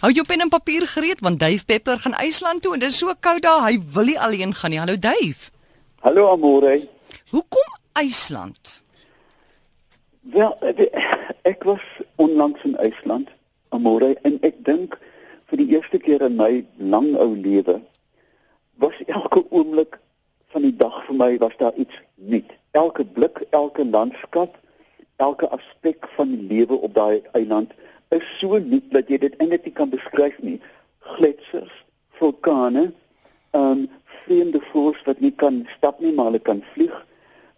Hou jou pen en papier gereed want Dave Peppler gaan IJsland toe en dit is so koud daar, hy wil nie alleen gaan nie. Hallo Dave. Hallo Amore. Hoekom IJsland? Wel, ek was onlangs in IJsland, Amore, en ek dink vir die eerste keer in my lang ou lewe was elke oomblik van die dag vir my was daar iets nuut. Elke blik, elke landskap, elke aspek van die lewe op daai eiland is so nuut dat jy dit eintlik nie kan beskryf nie. Gletsers, vulkane, ehm um, vreemde voëls wat nie kan stap nie, maar hulle kan vlieg.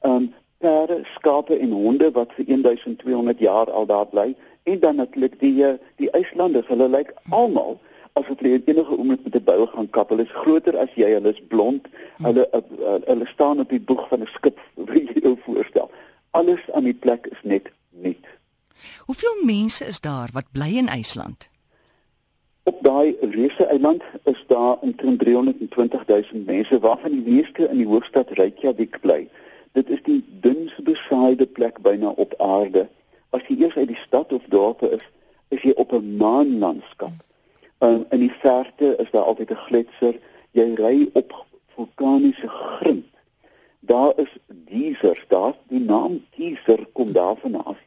Ehm um, perde, skape en honde wat vir 1200 jaar al daar bly en dan natuurlik die eh, die IJslanders, hulle lyk almal asof hulle enige oomblik met 'n bou gaan kap. Hulle is groter as jy, hulle is blond. Hulle uh, uh, hulle staan op die boeg van 'n skip, wie jy jou voorstel. Alles aan die plek is net. Hoeveel mense is daar wat bly in IJsland? Op daai reuse eiland is daar omtrent 320 000 mense waarvan die meeste in die hoofstad Reykjavik bly. Dit is die dunste besaaide plek byna op aarde. As jy eers uit die stad of dorpe is, is jy op 'n maanlandskap. Um, in die verte is daar altyd 'n gletser. Jy ry op vulkaniese grind. Daar is geysers, daar die naam geyser kom daarvan af.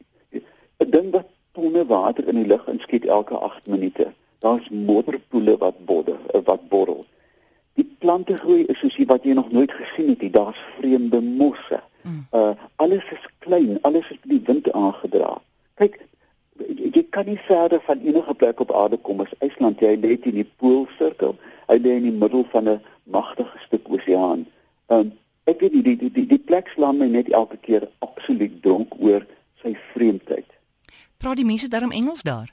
'n ding wat tonne water in die lug inskiet elke 8 minute. Daar's modderpoele wat bodder, eh, wat borrel. Die plante groei is soos wat jy nog nooit gesien het. Daar's vreemde mosse. Uh alles is klein, alles is met die wind aangedra. Kyk, jy, kan nie verder van enige plek op aarde kom as IJsland. Jy lê in die poolsirkel. Hy lê in die middel van 'n magtige stuk oseaan. Um ek weet die die die die, die plek slaan my net elke keer absoluut dronk oor sy vreemdheid. Praat die mense daarom Engels daar?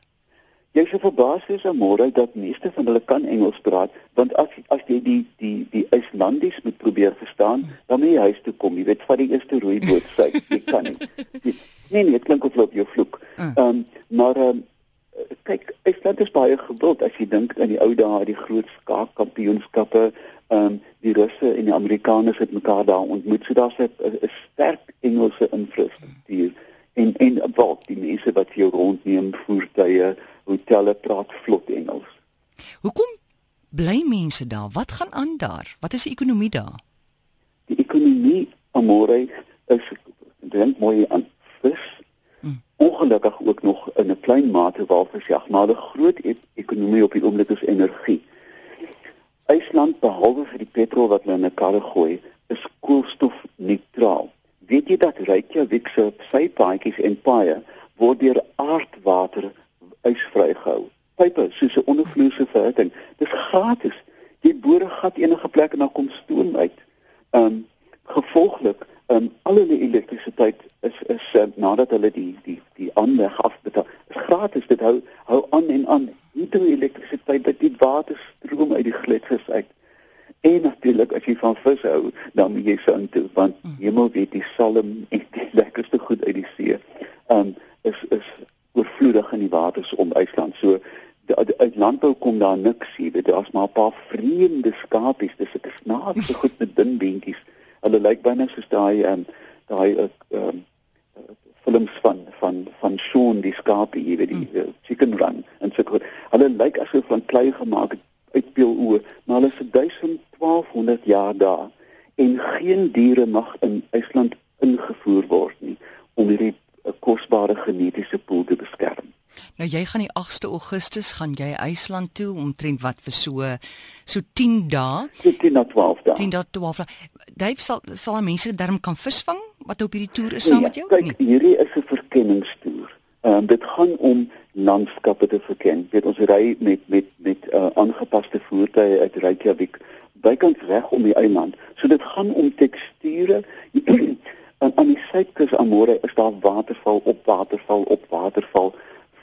Jy sê verbaas is môre dat meeste van hulle kan Engels praat, want as as jy die die die IJslandies moet probeer verstaan, dan moet jy huis toe kom. Jy weet, vat die eerste roeiboot sy, jy kan nie. Nee nee, dit klink of loop jou vloek. Ah. Ehm um, maar ehm um, kyk, IJsland is baie gewild as jy dink aan die ou dae, die groot skaakkampioenskappe, ehm um, die Russe en die Amerikaners het mekaar daar ontmoet. So daar's 'n sterk Engelse infrastruktuur. Hmm en en wat die mense wat jou rondneem voertuie hotelle praat vlot Engels. Hoekom bly mense daar? Wat gaan aan daar? Wat is die ekonomie daar? Die ekonomie Amore is dink mooi aan vis. Hmm. Ongelukkig ook nog in 'n klein mate walvisjag, maar die groot e ekonomie op die oomblik is energie. IJsland behalwe vir die petrol wat hulle in 'n karre gooi, is koolstofneutraal. Weet jy dat Reykjavik se sypaadjies en paaie word deur aardwater ysvry gehou? Pype soos 'n ondervloeise verhitting. Dis gratis. Jy boor 'n gat enige plek en dan kom stoom uit. Ehm um, gevolglik, ehm um, al hulle elektrisiteit is is uh, nadat hulle die die die aanleg afbetaal. Is gratis. Dit hou hou aan en aan. Hidroelektrisiteit dat die water stroom uit die gletsers uit. En natuurlik as jy van vis hou, dan moet jy soheen toe want mm. hemel weet die salm en die lekkerste goed uit die see. Um is is oorvloedig in die waters om IJsland. So uit landbou kom daar niks hier. Dit is maar 'n paar vreemde skapies. Dis 'n snaakse goed met dun beentjies. Hulle lyk byna soos daai um daai um films van van van Shaun die skapie, jy weet die mm. chicken run en so goed. Hulle lyk asof van klei gemaak het uitpeel oor, maar hulle is 1200 jaar daar en geen diere mag in IJsland ingevoer word nie om hierdie eh, kosbare genetiese pool te beskerm. Nou jy gaan die 8ste Augustus gaan jy IJsland toe omtrent wat vir so so 10 dae. 10 na 12 dae. 10 na 12 dae. Dave sal sal mense darm kan visvang wat op hierdie toer is saam nee, met jou? Kyk, nee. hierdie is 'n verkenningstoer. Ehm um, dit gaan om landskappe te verken. Weet ons ry met met met uh, aangepaste voertuie uit Reykjavik bykans reg om die eiland. So dit gaan om teksture. aan aan die suidkus Amore is daar waterval op waterval op waterval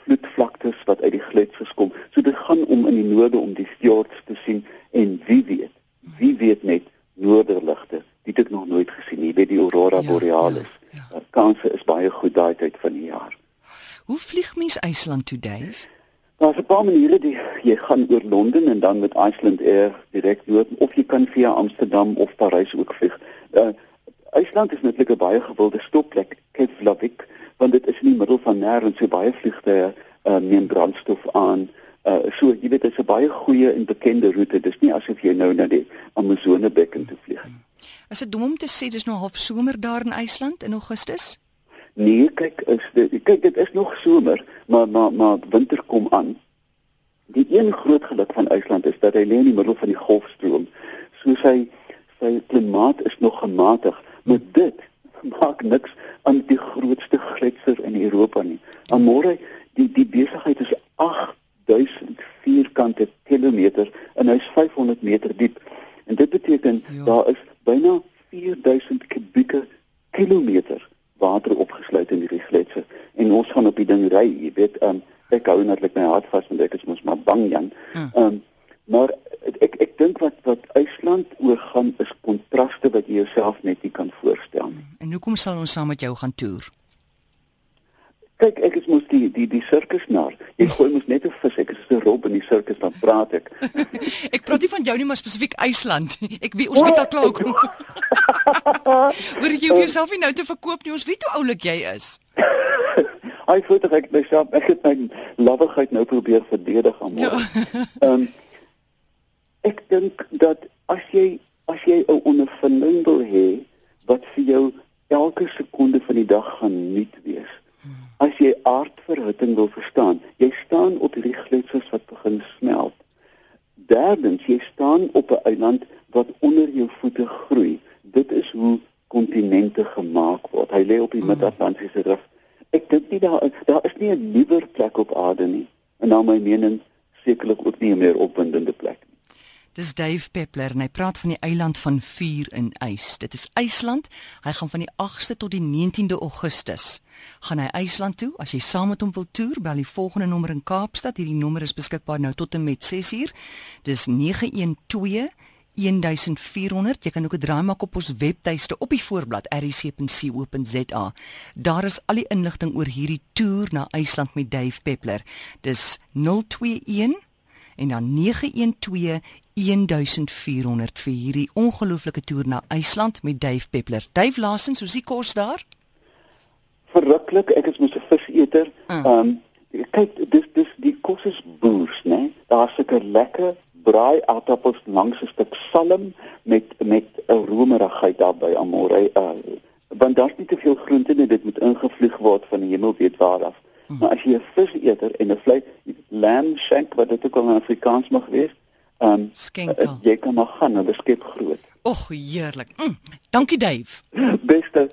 vloedvlaktes wat uit die gletsers kom. So dit gaan om in die noorde om die fjords te sien en wie weet, wie weet net noorderligte. Dit het ek nog nooit gesien nie. Weet die aurora ja, borealis. Ja, ja. Kanse is baie goed daai tyd van die jaar. Hoe vlieg mens IJsland toe, Dave? Daar's 'n paar maniere die jy gaan oor Londen en dan met Iceland Air direk noord of jy kan via Amsterdam of Parys ook vlieg. Uh IJsland is netlik 'n baie gewilde stopplek, Keflavik, want dit is in die middel van nêrens so baie vliegtye uh neem brandstof aan Uh so jy weet dit is 'n baie goeie en bekende roete. Dis nie asof jy nou na die Amazone bekken toe vlieg nie. Is dit dom om te sê dis nou half somer daar in IJsland in Augustus? Nee, kyk, is dit kyk dit is nog somer, maar maar maar winter kom aan. Die een groot geluk van IJsland is dat hy lê in die middel van die Golfstroom. So sy sy klimaat is nog gematig, maar dit maak niks aan die grootste gletser in Europa nie. Amore, die die besigheid is 8000 vierkante kilometer en hy's 500 meter diep. En dit beteken ja. daar is byna 4000 kubieke kilometer water opgesluit in hierdie gletser en ons gaan op die ding ry, jy weet, um, ek hou netlik my hart vas want ek is mos maar bang Jan. Hm. Ehm um, maar ek ek dink wat wat IJsland oorgaan is kontraste wat jy jouself net nie kan voorstel nie. En hoekom sal ons saam met jou gaan toer? Kyk, ek is mos die die die sirkusnaar. Jy gooi mos net 'n vis, ek is 'n rob in die sirkus dan praat ek. ek praat nie van jou nie, maar spesifiek IJsland. Ek weet ons weet al klaar hoekom. Word jy vir jouself nie nou te verkoop nie? Ons weet hoe oulik jy is. Ai, voel ek myself, ek het my lawwigheid nou probeer verdedig aan môre. Ja. Ehm ek dink dat as jy as jy 'n ondervinding wil hê wat vir jou elke sekonde van die dag gaan nuut wees jy aardverhitting wil verstaan, jy staan op hierdie gletsers wat begin smelt. Derdens, jy staan op 'n eiland wat onder jou voete groei. Dit is hoe kontinente gemaak word. Hy lê op die mm. Mid-Atlantiese rif. Ek dink nie daar daar is nie 'n nuwer plek op aarde nie. En na my mening sekerlik ook nie 'n meer opwindende plek nie. Dis Dave Peppler en hy praat van die eiland van vuur en ys. Dit is IJsland. Hy gaan van die 8ste tot die 19de Augustus. Gaan hy IJsland toe? As jy saam met hom wil toer, bel die volgende nommer in Kaapstad. Hierdie nommer is beskikbaar nou tot en met 6uur. Dis 912 1400 jy kan ook 'n draai maak op ons webtuiste op die voorblad rc.co.za daar is al die inligting oor hierdie toer na IJsland met Dave Peppler dis 021 en dan 912 1400 vir hierdie ongelooflike toer na IJsland met Dave Peppler. Dave Lassens, hoe sien kos daar? Verruklik, ek is mos 'n viseter. Ah. Ehm ah. um, kyk, dis dis die kos is boers, né? Daar's seker lekker braai aardappels langs 'n stuk salm met met 'n romerigheid daarbey amore. Uh, want daar's nie te veel groente nie, dit moet ingevlieg word van die hemel weet waar af. Hmm. Maar as jy 'n viseter en 'n vleis lamb shank wat dit ook al in Afrikaans mag wees, ehm um, skenkel. Uh, jy kan maar gaan, hulle skep groot. Och, heerlik. Mm, dankie Dave. Beste